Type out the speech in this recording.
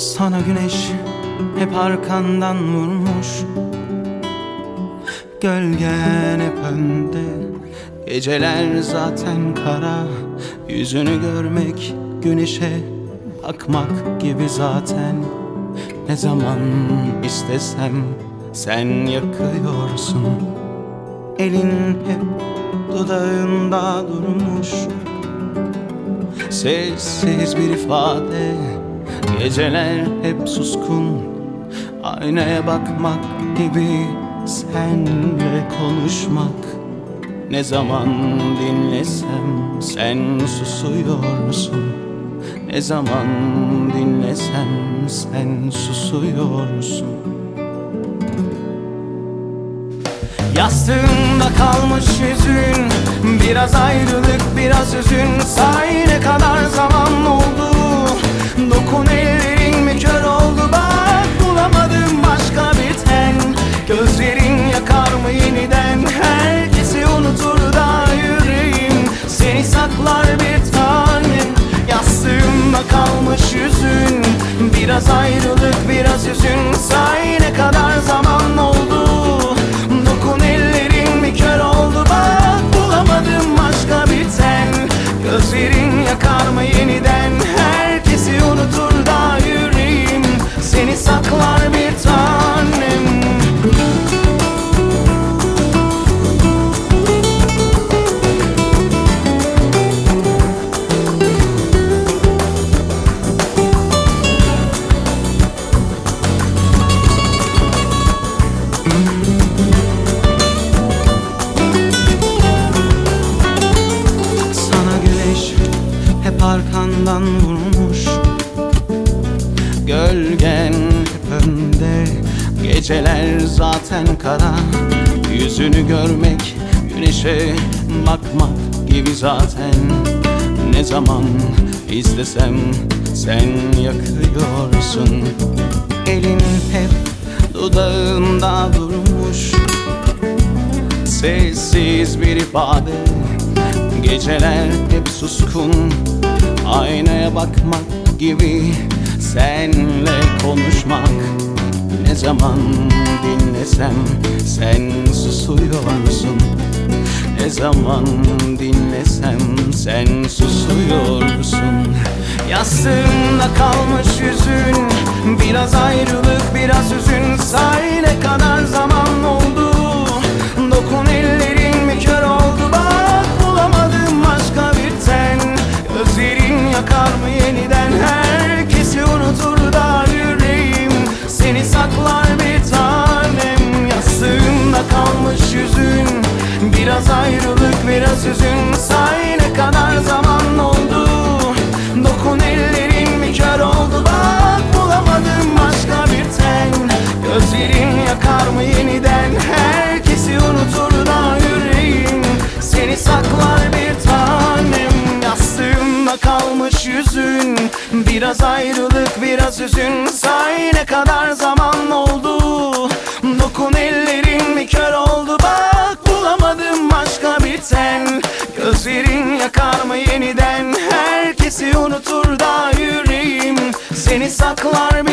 Sana güneş hep arkandan vurmuş. Gölgen hep önde. Geceler zaten kara. Yüzünü görmek güneşe bakmak gibi zaten. Ne zaman istesem sen yakıyorsun. Elin hep dudağında durmuş. Sessiz bir ifade Geceler hep suskun Aynaya bakmak gibi Senle konuşmak. Ne zaman dinlesem Sen susuyorsun Ne zaman dinlesem Sen susuyorsun. Yastığında kalmış yüzün Biraz ayrılık biraz üzün. Say ne kadar zaman oldu Dokun ellerin mi arkandan vurmuş. Gölgen hep önde Geceler zaten kara. Yüzünü görmek güneşe bakmak gibi zaten. Ne zaman istesem sen yakıyorsun. Elin hep dudağında durmuş. Sessiz bir ifade Geceler hep suskun. Aynaya bakmak gibi Senle konuşmak. Ne zaman dinlesem Sen susuyorsun. Ne zaman dinlesem Sen susuyorsun. Yastığında kalmış yüzün Biraz ayrılık biraz üzün Say ne kadar zaman Biraz ayrılık biraz üzün. Say ne kadar zaman oldu. Dokun ellerin mi kör oldu. Bak bulamadım başka bir ten Gözlerin yakar mı yeniden? Herkesi unutur da yüreğim. Seni saklar bir